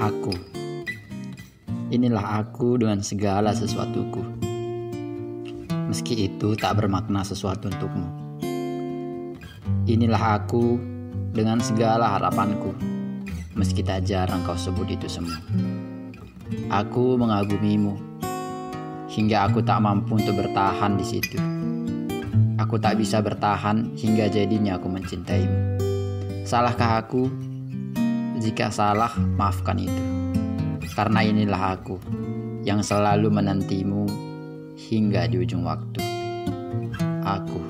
Aku. Inilah aku dengan segala sesuatuku. Meski itu tak bermakna sesuatu untukmu. Inilah aku dengan segala harapanku. Meski tak jarang kau sebut itu semua. Aku mengagumimu hingga aku tak mampu untuk bertahan di situ. Aku tak bisa bertahan hingga jadinya aku mencintaimu. Salahkah aku? Jika salah, maafkan itu. Karena inilah aku yang selalu menantimu hingga di ujung waktu. Aku